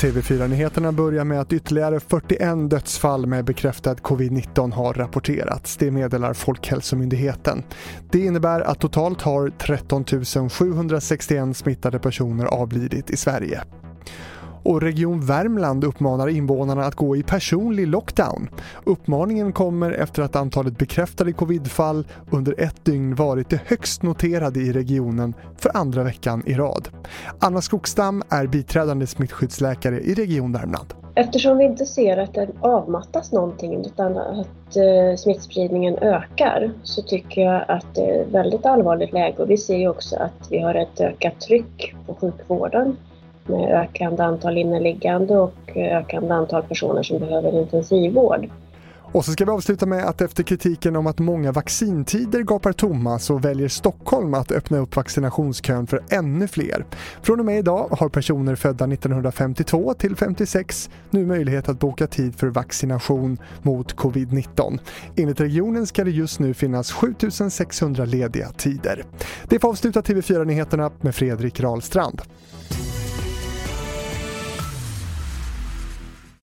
TV4-nyheterna börjar med att ytterligare 41 dödsfall med bekräftad covid-19 har rapporterats. Det meddelar Folkhälsomyndigheten. Det innebär att totalt har 13 761 smittade personer avlidit i Sverige och Region Värmland uppmanar invånarna att gå i personlig lockdown. Uppmaningen kommer efter att antalet bekräftade covidfall under ett dygn varit det högst noterade i regionen för andra veckan i rad. Anna Skogstam är biträdande smittskyddsläkare i Region Värmland. Eftersom vi inte ser att det avmattas någonting utan att eh, smittspridningen ökar så tycker jag att det är ett väldigt allvarligt läge och vi ser ju också att vi har ett ökat tryck på sjukvården med ökande antal inneliggande och ökande antal personer som behöver intensivvård. Och så ska vi avsluta med att efter kritiken om att många vaccintider gapar tomma så väljer Stockholm att öppna upp vaccinationskön för ännu fler. Från och med idag har personer födda 1952 till 56 nu möjlighet att boka tid för vaccination mot covid-19. Enligt regionen ska det just nu finnas 7600 lediga tider. Det får avsluta TV4-nyheterna med Fredrik Rahlstrand.